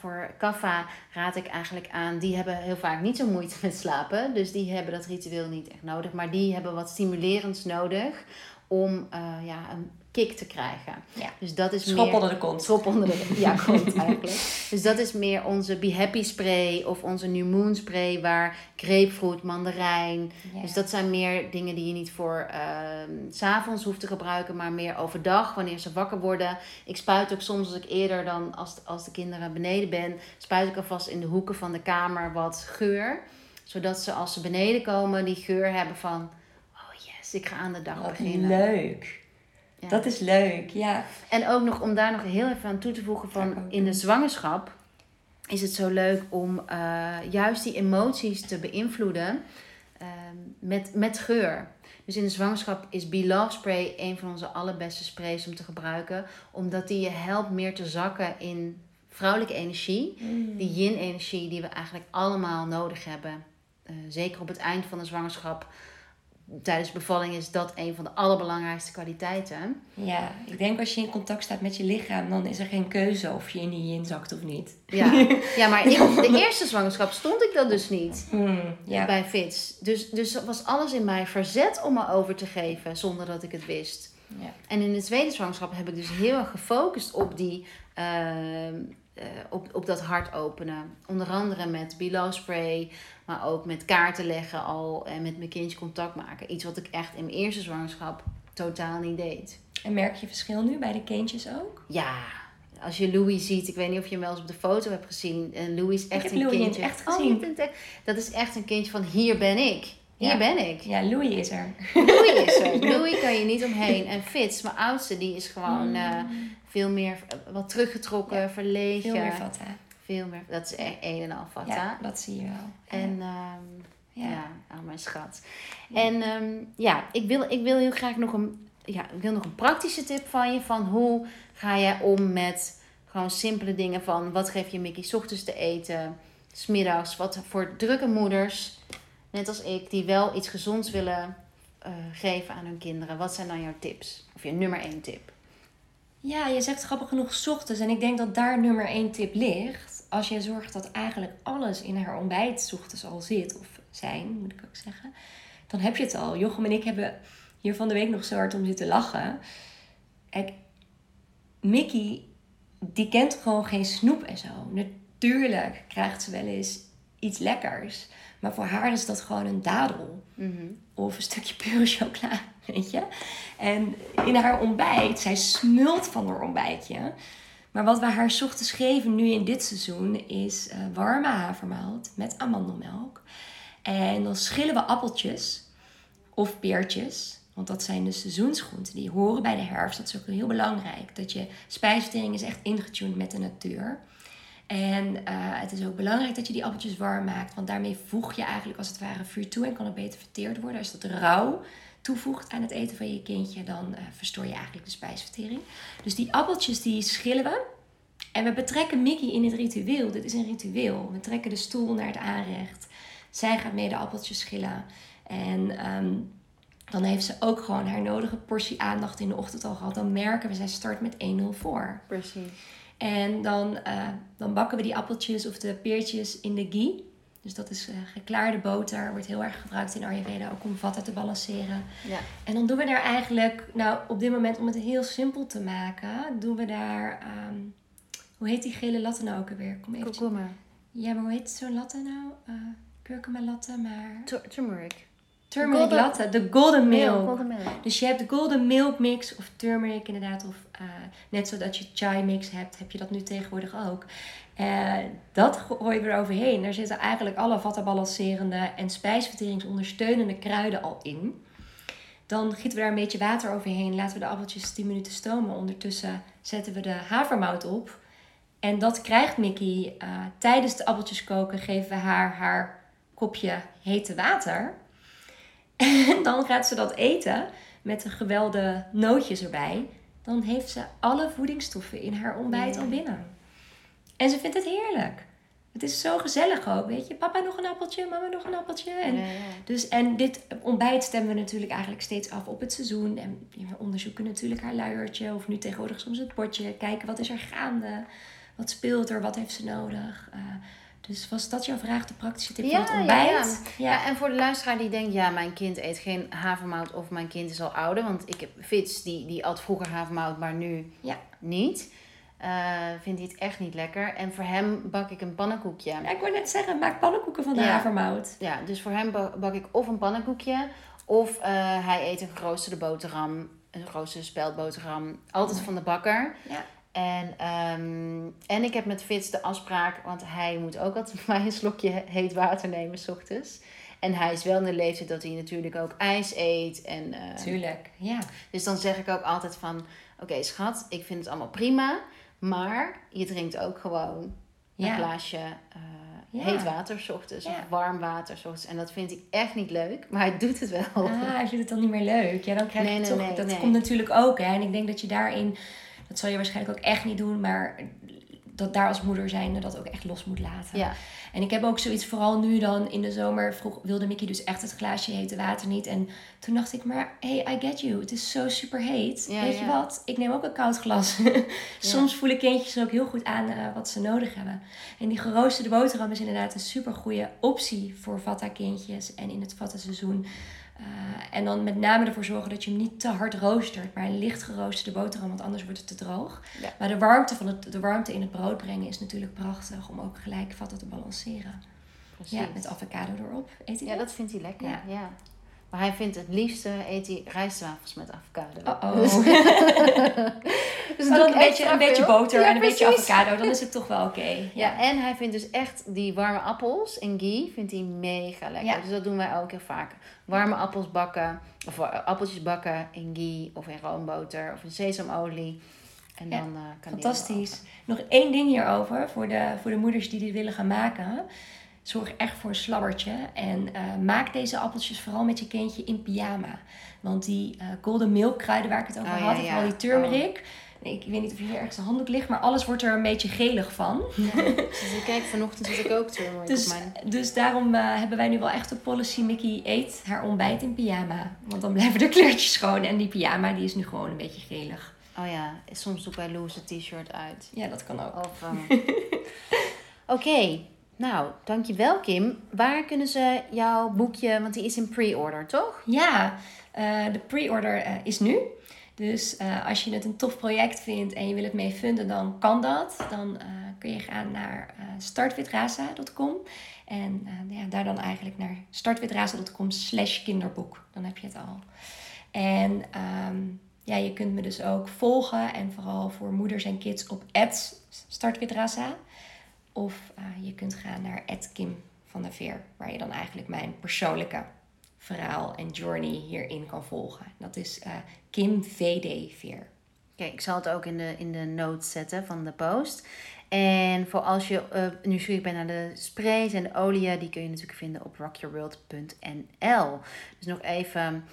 voor kaffa raad ik eigenlijk aan, die hebben heel vaak niet zo moeite met slapen. Dus die hebben dat ritueel niet echt nodig. Maar die hebben wat stimulerends nodig om eh, ja, een kick te krijgen. Ja. Dus dat is Schop meer... onder de kont. Schop onder de ja, kont eigenlijk. Dus dat is meer onze Be Happy spray of onze New Moon spray waar grapefruit, mandarijn. Ja. Dus dat zijn meer dingen die je niet voor ehm, s s'avonds hoeft te gebruiken, maar meer overdag wanneer ze wakker worden. Ik spuit ook soms als ik eerder dan als, als de kinderen beneden ben, spuit ik alvast in de hoeken van de kamer wat geur. Zodat ze als ze beneden komen die geur hebben van, oh yes, ik ga aan de dag Wat beginnen. leuk. Ja. Dat is leuk, ja. En ook nog om daar nog heel even aan toe te voegen van in de zwangerschap is het zo leuk om eh, juist die emoties te beïnvloeden ehm, met, met geur. Dus in de zwangerschap is Be Love Spray een van onze allerbeste sprays om te gebruiken. Omdat die je helpt meer te zakken in vrouwelijke energie. Die yin-energie die we eigenlijk allemaal nodig hebben. Eh, zeker op het eind van de zwangerschap. Tijdens bevalling is dat een van de allerbelangrijkste kwaliteiten. Ja, ik denk als je in contact staat met je lichaam, dan is er geen keuze of je in die yin zakt of niet. Ja, ja maar in de eerste zwangerschap stond ik dat dus niet Hmm, ja. bij Fits. Dus, dus was alles in mij verzet om me over te geven zonder dat ik het wist. ja. En in de tweede zwangerschap heb ik dus heel erg gefocust op, die, ehm, eh, op, op dat hart openen. Onder andere met Below Spray, maar ook met kaarten leggen al en met mijn kindje contact maken. Iets wat ik echt in mijn eerste zwangerschap totaal niet deed. En merk je verschil nu bij de kindjes ook? Ja, als je Louis ziet, ik weet niet of je hem wel eens op de foto hebt gezien. En Louis is echt heb een Louis in kindje. echt Oh, gezien. dat is echt een kindje van hier ben ik. Hier Ja. ben ik. Ja, Louis is er. Louis is er. Louis kan je niet omheen. En Fitz, mijn oudste, die is gewoon eh, veel meer eh, wat teruggetrokken, verlegen. Veel meer vatten. Veel meer. Dat is echt een en al vata. Ja, dat zie je wel. En ehm, Ja. ja, oh mijn schat. En ehm, ja, ik wil, ik wil heel graag nog een, ja, ik wil nog een praktische tip van je. Van hoe ga jij om met gewoon simpele dingen van wat geef je Mickey 's ochtends te eten, smiddags. Wat voor drukke moeders, net als ik, die wel iets gezonds willen eh, geven aan hun kinderen. Wat zijn dan jouw tips? Of je nummer één tip? Ja, je zegt grappig genoeg ochtends. En ik denk dat daar nummer één tip ligt. Als je zorgt dat eigenlijk alles in haar ontbijt ochtends al zit, of zijn, moet ik ook zeggen. Dan heb je het al. Jochem en ik hebben hier van de week nog zo hard om zitten lachen. Kijk, Mickey, die kent gewoon geen snoep en zo. Natuurlijk krijgt ze wel eens iets lekkers. Maar voor haar is dat gewoon een dadel of een stukje pure chocola, weet je. En in haar ontbijt, zij smult van haar ontbijtje. Maar wat we haar ochtends geven nu in dit seizoen is eh, warme havermout met amandelmelk. En dan schillen we appeltjes of peertjes. Want dat zijn de seizoensgroenten die horen bij de herfst. Dat is ook heel belangrijk. Dat je spijsvertering is echt ingetuned met de natuur. En eh, het is ook belangrijk dat je die appeltjes warm maakt. Want daarmee voeg je eigenlijk als het ware vuur toe en kan het beter verteerd worden. Als dat rauw toevoegt aan het eten van je kindje, dan eh, verstoor je eigenlijk de spijsvertering. Dus die appeltjes die schillen we. En we betrekken Mickey in het ritueel. Dit is een ritueel. We trekken de stoel naar het aanrecht. Zij gaat mee de appeltjes schillen. En ehm, dan heeft ze ook gewoon haar nodige portie aandacht in de ochtend al gehad. Dan merken we, zij start met 1-0 voor. Precies. En dan, eh, dan bakken we die appeltjes of de peertjes in de ghee. Dus dat is eh, geklaarde boter. Wordt heel erg gebruikt in Ayurveda ook om vatten te balanceren. Ja. En dan doen we daar eigenlijk, nou op dit moment om het heel simpel te maken, doen we daar, ehm, hoe heet die gele latte nou ook alweer? Kom even. Komkommer. Ja, maar hoe heet zo'n latte nou? Eh kurkuma latte, maar... Tur- Turmeric. Turmeric Golden- latte, de golden milk. Golden milk. Dus je hebt de golden milk mix of turmeric inderdaad. Of eh, net zodat je chai mix hebt, heb je dat nu tegenwoordig ook. Eh, dat gooien we er overheen. Daar zitten eigenlijk alle vatten balancerende en spijsverteringsondersteunende kruiden al in. Dan gieten we daar een beetje water overheen. Laten we de appeltjes 10 minuten stomen. Ondertussen zetten we de havermout op. En dat krijgt Mickey eh, tijdens de appeltjes koken. Geven we haar haar kopje hete water. En dan gaat ze dat eten met de gewelde nootjes erbij. Dan heeft ze alle voedingsstoffen in haar ontbijt al binnen. En ze vindt het heerlijk. Het is zo gezellig ook, weet je. Papa nog een appeltje, mama nog een appeltje. En, Ja, ja. Dus, en dit ontbijt stemmen we natuurlijk eigenlijk steeds af op het seizoen. En we onderzoeken natuurlijk haar luiertje. Of nu tegenwoordig soms het potje. Kijken wat is er gaande. Wat speelt er, wat heeft ze nodig. Eh, dus was dat jouw vraag, de praktische tip van het ontbijt? Ja, ja. en voor de luisteraar die denkt, ja, mijn kind eet geen havermout of mijn kind is al ouder. Want ik heb Fitz, die, die at vroeger havermout, maar nu Ja. niet. Eh, vindt hij het echt niet lekker. En voor hem bak ik een pannenkoekje. Ja, ik wou net zeggen, maak pannenkoeken van de Ja. havermout. Ja, dus voor hem ba- bak ik of een pannenkoekje. Of eh, hij eet een geroosterde boterham. Een geroosterde speldboterham. Altijd van de bakker. Ja. En, ehm, en ik heb met Fitz de afspraak, want hij moet ook altijd bij mij een slokje heet water nemen s ochtends. En hij is wel in de leeftijd dat hij natuurlijk ook ijs eet. En, eh, Tuurlijk, ja. dus dan zeg ik ook altijd van, oké schat, ik vind het allemaal prima. Maar je drinkt ook gewoon een glaasje eh, Ja. heet water s ochtends. Ja. Of warm water s ochtends. En dat vind ik echt niet leuk, maar hij doet het wel. Ah, hij vindt het dan niet meer leuk. Ja, dan krijg je Nee, nee, toch... nee, dat komt natuurlijk ook, hè. En ik denk dat je daarin... Dat zal je waarschijnlijk ook echt niet doen, maar... Dat daar als moeder zijnde dat ook echt los moet laten. Ja. En ik heb ook zoiets, vooral nu dan in de zomer, vroeg, wilde Mickey dus echt het glaasje hete water niet. En toen dacht ik, maar hey, I get you. Het is zo super heet. Ja, Weet je wat? Ik neem ook een koud glas. Soms voelen kindjes ook heel goed aan eh, wat ze nodig hebben. En die geroosterde boterham is inderdaad een super goede optie voor Vata kindjes en in het Vata seizoen. Eh, en dan met name ervoor zorgen dat je hem niet te hard roostert, maar een licht geroosterde boterham, want anders wordt het te droog. Ja. Maar de warmte, van het, de warmte in het brood brengen is natuurlijk prachtig om ook gelijk Vata te balanceren. Precies. Ja, met avocado erop. Eet hij Ja, dat? dat vindt hij lekker. Ja. Ja. Maar hij vindt het liefste, eet hij rijstwafels met avocado. Oh-oh. Dus Maar doe dan ik een beetje, een beetje boter Ja, en een beetje avocado, dan is het toch wel oké. Ja, en hij vindt dus echt die warme appels en ghee vindt hij mega lekker. Ja. Dus dat doen wij ook heel vaak. Warme appels bakken, of eh, appeltjes bakken in ghee of in roomboter of in sesamolie. En dan eh, kan Fantastisch. Nog één ding hierover voor de, voor de moeders die dit willen gaan maken. Zorg echt voor een slabbertje. En eh, maak deze appeltjes vooral met je kindje in pyjama. Want die eh, golden milk kruiden waar ik het over Oh, had, ja. vooral die turmeric. Nee, ik weet niet of hier ergens een handdoek ligt, maar alles wordt er een beetje gelig van. Ja. Dus ik kijk, vanochtend zit ik ook turmeric Dus, dus daarom eh, hebben wij nu wel echt de policy Mickey eet haar ontbijt in pyjama. Want dan blijven de kleurtjes schoon. En die pyjama die is nu gewoon een beetje gelig. Oh ja, soms doe ik bij Loes het t-shirt uit. Ja, dat kan ook. Of, ehm, Oké, nou, dankjewel Kim. Waar kunnen ze jouw boekje, want die is in pre-order, toch? Ja, eh, de pre-order eh, is nu. Dus eh, als je het een tof project vindt en je wil het mee funden, dan kan dat. Dan kun je gaan naar startwitraza.com. En ja, daar dan eigenlijk naar startwitraza.com slash kinderboek. Dan heb je het al. En ehm, ja, je kunt me dus ook volgen. En vooral voor moeders en kids op startwitraza. Of eh, je kunt gaan naar Kim van der Veer. Waar je dan eigenlijk mijn persoonlijke verhaal en journey hierin kan volgen. Dat is eh, Kim VD Veer. Kijk, ik zal het ook in de, in de notes zetten van de post. En voor als je eh nieuwsgierig bent naar de sprays en de oliën, die kun je natuurlijk vinden op rockyourworld.nl. Dus nog even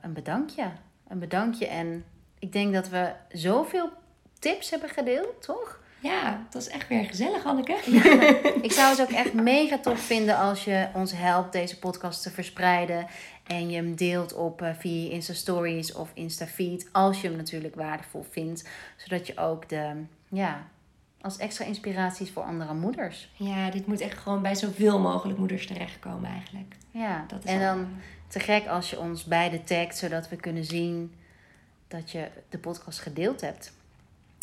een bedankje. Een bedankje. En ik denk dat we zoveel tips hebben gedeeld, toch? Ja, het was echt weer gezellig, Anneke. Ik zou het ook echt mega tof vinden als je ons helpt deze podcast te verspreiden. En je hem deelt op eh, via Insta Stories of Insta Feed. Als je hem natuurlijk waardevol vindt. Zodat je ook de, ja, als extra inspiraties voor andere moeders. Ja, dit moet echt gewoon bij zoveel mogelijk moeders terechtkomen eigenlijk. Ja, Dat is en al- dan te gek als je ons beide tagt. Zodat we kunnen zien dat je de podcast gedeeld hebt.